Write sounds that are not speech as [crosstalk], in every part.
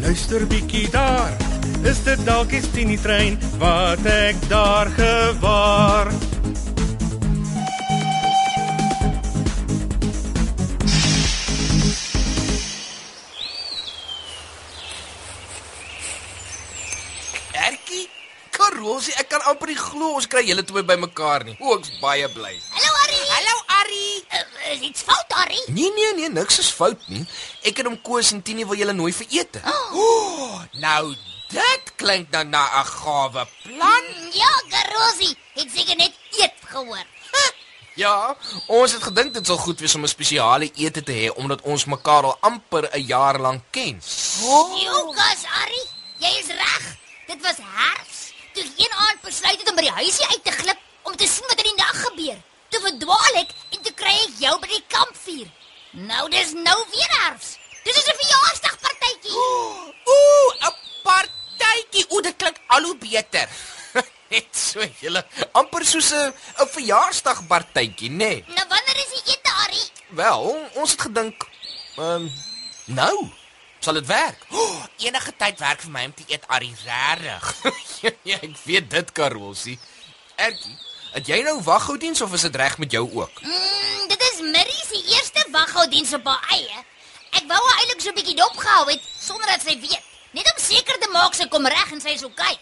luister bietjie daar. Is dit dalk die Tini trein wat ek daar gewaar? Ertjie, Karosie, ek kan amper nie glo ons kry julle twee bymekaar nie. O, ek's baie bly. Hallo Arrie. Hallo Arrie. Uh, is iets fout Arrie? Nee nee nee, niks is fout nie. Ek en hom Koos en Tini wil julle nooi vir ete. Oh, nou dit klink dan na 'n gawe plan. Ja, Garosi, het seker net eet gehoor. Ja, ons het gedink dit sal goed wees om 'n spesiale ete te hê omdat ons mekaar al amper 'n jaar lank ken. Jokas Arrie, jy is reg. Dit was herfs. Toe een aand besluit het om by die huisie uit te glip om te sien wat in die nag gebeur. Toe verdwaal ek en toe kry ek jou by die kampvuur. Nou dis nou weer herfs. Dis is 'n verjaarsdagpartytjie. [gasps] Ooh, 'n partytjie. Ooh, dit klink al hoe beter. [laughs] Net so julle amper soos 'n 'n verjaarsdagpartytjie, nê? Nee. Nou wanneer is die ete Arrie? Wel, ons het gedink ehm um, nou sal dit werk. [gasps] Oh, enige tyd werk vir my om te eet Arie regtig. [laughs] ja, ek weet dit Karosie. Ertjie, het jy nou waghoudiens of is dit reg met jou ook? Mm, dit is Marie se eerste waghoudiens op haar eie. Ek wou haar eintlik so 'n bietjie dopgehou het sonder dat sy weet. Net om seker te maak sy kom reg en sy is oukei.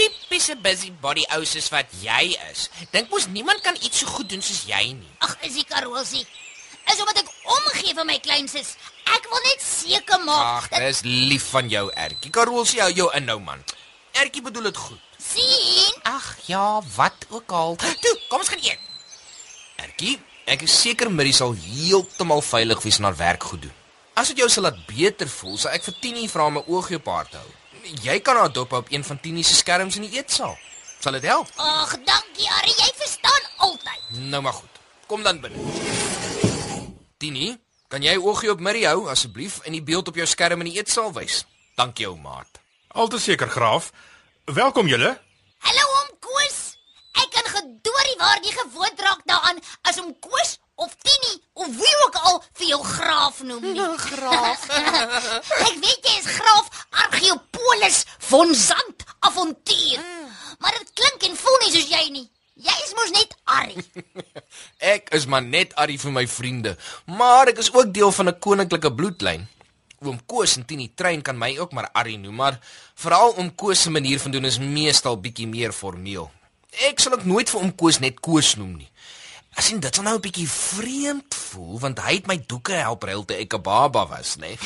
Tipiese busybody ou soos wat jy is. Dink mos niemand kan iets so goed doen soos jy nie. Ag, is die Karolsie. Is omdat ek omgee vir my kleinsus. Ek wil net seker maak Ag, dis lief van jou, Ertjie. Karosie hou jou in nou man. Ertjie bedoel dit goed. Sien. Ag ja, wat ook al. Toe, kom ons gaan eet. Ertjie, ek is seker Marie sal heeltemal veilig wees na haar werk goed doen. As dit jou sal laat beter voel, sal ek vir Tini vra om 'n oogie op haar te hou. Jy kan haar dop op een van Tini se skerms in die eetsaal. Sal dit help? Ag, dankie Ari, jy verstaan altyd. Nou maar goed. Kom dan binne. Tini, kan jy oogie op Marie hou asseblief en die beeld op jou skerm in die eetsaal wys? Dankie ou maat. Alteseker graaf. Welkom julle. Hallo oom Koos. Ek kan gedoorie waar jy gewoond raak daaraan as om Koos of Tini of wie ook al vir jou graaf noem nie. [laughs] Graaf. [laughs] Ek weet jy is graaf Argeopolis von Zand avontuur. Maar dit klink en voel nie soos jy nie. Jy is mos net Arrie. [laughs] Ek is maar net Arie vir my vriende, maar ek is ook deel van 'n koninklike bloedlyn. Oom Koos en Tini Trein kan my ook maar Arie noem, maar veral oom Koos se manier van doen is meestal bietjie meer formeel. Ek sal ook nooit vir oom Koos net Koos noem nie. Ek sien dit sal nou 'n bietjie vreemd voel want hy het my doeke help ruil toe ek 'n baba was, né?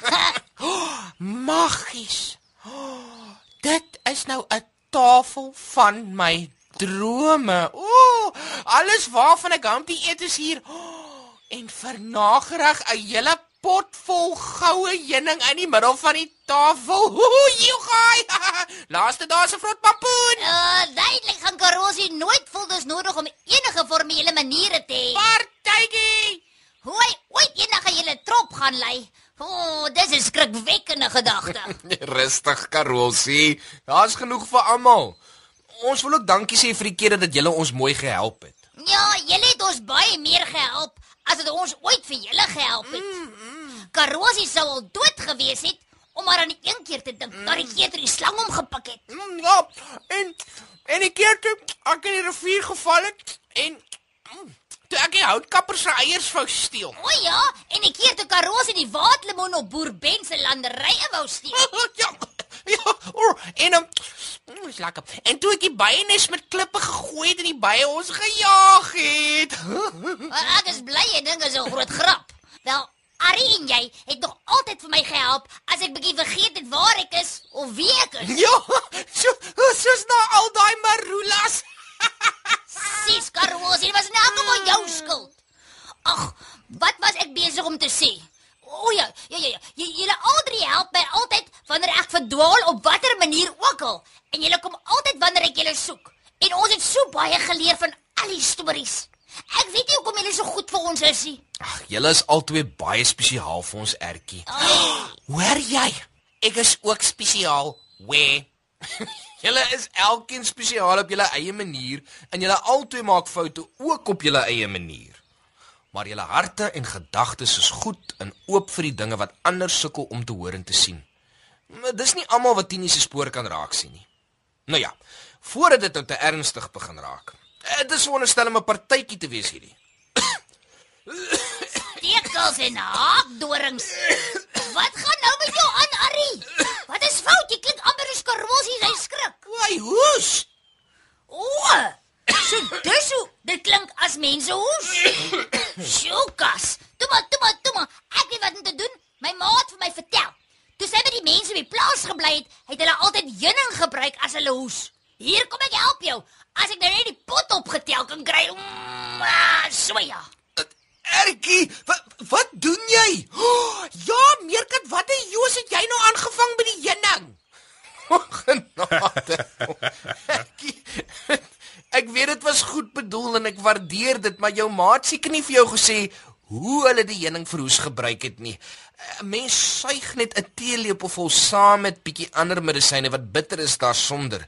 [laughs] oh, Magies. Oh, dit is nou 'n tafel van my drome. Ooh, alles waarvan ek hom eet is hier. Oh, en vir nagereg 'n hele pot vol goue heuning in die middel van die tafel. [laughs] Gaai. [laughs] Laaste daar se vrot papoen. Uh, duidelik gaan Karosie nooit voel dis nodig om enige formele maniere te hê. Partytjie. Hoe hy ooit enige hele trop gaan lei. O, oh, dis 'n skrikwekkende gedagte. [laughs] Rustig, Karosie. Daar's genoeg vir almal. Ons wil ook dankie sê vir die keer dat julle ons mooi gehelp het. ja, julle het ons baie meer gehelp as wat ons ooit vir julle gehelp het. Mm, mm. Karosie sou al dood gewees het om maar aan die een keer te dink mm. dat die keer die slang omgepak het. Mm, ja, en en die keer toe ek in die rivier geval het en mm, toe ek die houtkapper se eiers wou steel. O ja, en die keer toe Karosie die waterlemoen op boer Ben se landerye wou steel. [laughs] ja, Ja, oh, en um, mm, is lekker. En toe ek die byenes met klippe gegooi het en die bye ons gejaag het. [laughs] Ek is bly jy dink is 'n groot grap. Wel, Ari en jy het nog altyd vir my gehelp as ek bietjie vergeet het waar ek is of wie ek is. ja, so soos na al daai marulas. [laughs] Sis Karoo, dit was nou almal jou skuld. Ag, wat was ek besig om te sê? O ja, ja ja ja. Jy julle al drie help my altyd wanneer ek verdwaal op watter manier ook al. En julle kom altyd wanneer ek julle soek. En ons het so baie geleer van al die stories. Ek weet nie hoekom julle so goed vir ons is nie. Ag, julle is albei baie spesiaal vir ons ertjie. Hoor jy? Ek is ook spesiaal. Wee. [laughs] julle is elkeen spesiaal op julle eie manier en julle albei maak foute ook op julle eie manier. Maar julle harte en gedagtes is goed en oop vir die dinge wat ander sukkel om te hoor en te sien. Maar dis nie almal wat Tini se spoor kan raak sien nie. Nou ja, voordat dit nou te ernstig begin raak. Dit is veronderstel om 'n partytjie te wees hierdie. Stekels en haakdorings. Wat gaan nou met jou aan, Ari? Wat is fout? Jy klink amper soos Karoo, hy skrik. Wai, hoes. O, so dis hoe dit klink as mense hoes. Sjokas. Toe maar, toe maar, toe maar. Ek weet wat om te doen. My ma het vir my vertel. Toe sy by die mense op die plaas gebly het, het hulle altyd heuning gebruik as hulle hoes. Hier kom ek help jou. As ek nou net die pot opgetel kan kry. Mm, ah, so ja. Ertjie, wat wat doen jy? Oh, ja, meerkat, wat het Joos het jy nou aangevang by die heuning? Genade. Ertjie. Ek weet dit was goed bedoel en ek waardeer dit, maar jou maat seker nie vir jou gesê hoe hulle die heuning vir hoes gebruik het nie. 'n Mens suig net 'n teelepel vol saam met bietjie ander medisyne wat bitter is daarsonder.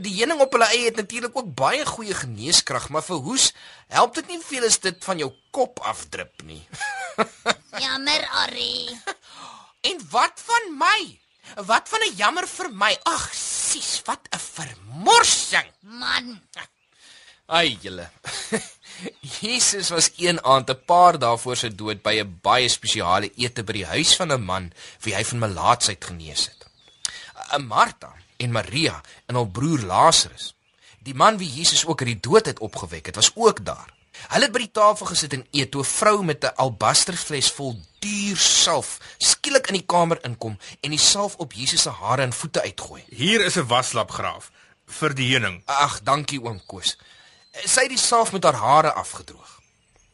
Die heuning op hulle eie het natuurlik ook baie goeie geneeskrag, maar vir hoes help dit nie veel as dit van jou kop afdrup nie. [laughs] Jammer, Ari. en wat van my? Wat van 'n jammer vir my? Ag, sis, wat 'n vermorsing. Man, Ai julle. [laughs] Jesus was een aand 'n paar dae voor sy dood by 'n baie spesiale ete by die huis van 'n man wie hy van melaatsheid genees het. 'n Martha en Maria en hul broer Lazarus. Die man wie Jesus ook uit die dood het opgewek het, was ook daar. Hulle het by die tafel gesit en eet toe 'n vrou met 'n albasterfles vol duur salf skielik in die kamer inkom en die salf op Jesus se hare en voete uitgooi. Hier is 'n waslapgraaf vir die heuning. Ag, dankie oom Koos. Sy het die salf met haar hare afgedroog.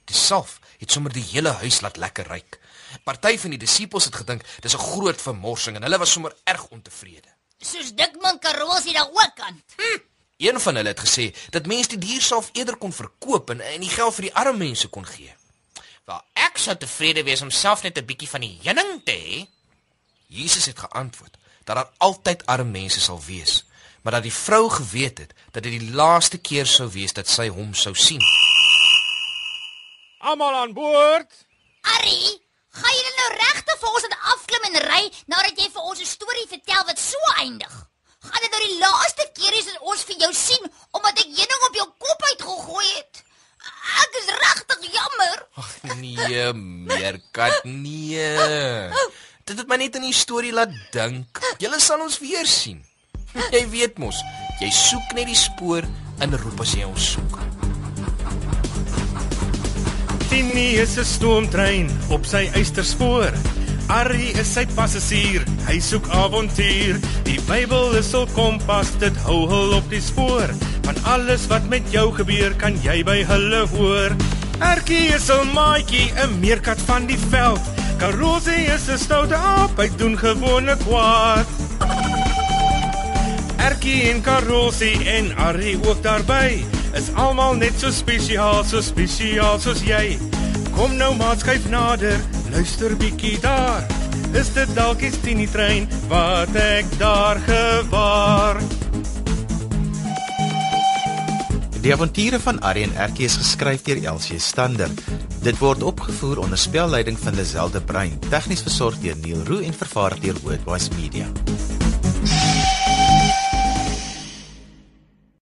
Die salf het sommer die hele huis laat lekker ruik. Party van die disippels het gedink dis 'n groot vermorsing en hulle was sommer erg ontevrede. Soos Dikman Karoo sien daar ook aan. Een van hulle het gesê dat mense die diersalf eerder kon verkoop en en die geld vir die arme mense kon gee. Wel, ek sou tevrede wees om self net 'n bietjie van die heuning te hê. Jesus het geantwoord dat daar altyd arme mense sal wees, maar dat die vrou geweet het dat dit die laaste keer sou wees dat sy hom sou sien. Almal aan boord. Ari, gaan jy nou regtig vir ons aan afklim en ry nadat jy vir ons 'n storie vertel wat so eindig? Gaan dit nou die laaste keer is dat ons vir jou sien omdat ek heuning op jou kop uitgegooi het? Ek is regtig jammer. Ag nee, meerkat nee. Dit het my net in die storie laat dink. Julle sal ons weer sien. Jy weet mos, jy soek net die spoor en roep as jy ons soek. Tini is 'n stoomtrein op sy eysterspoor. Arrie is sy passasier, hy soek avontuur. Die Bybel is hul kompas, dit hou hul op die spoor. Van alles wat met jou gebeur, kan jy by hulle hoor. Erkie is 'n maatjie, 'n meerkat van die veld. Karosie is 'n stoute aap, hy doen gewone kwaad. Erkie en Karosie en Arrie ook daarby. Is almal net so spesiaal, so spesiaal soos jy. Kom nou maat skuif nader, luister bietjie daar. Is dit dalk die Tini trein wat ek daar gewaar? Die avonture van Arrie en Erkie is geskryf deur Elsie Stander. Dit word opgevoer onder spelleiding van Lazelle de Bruin, tegnies versorg deur Neil Roo en vervaar deur Worldwide Media.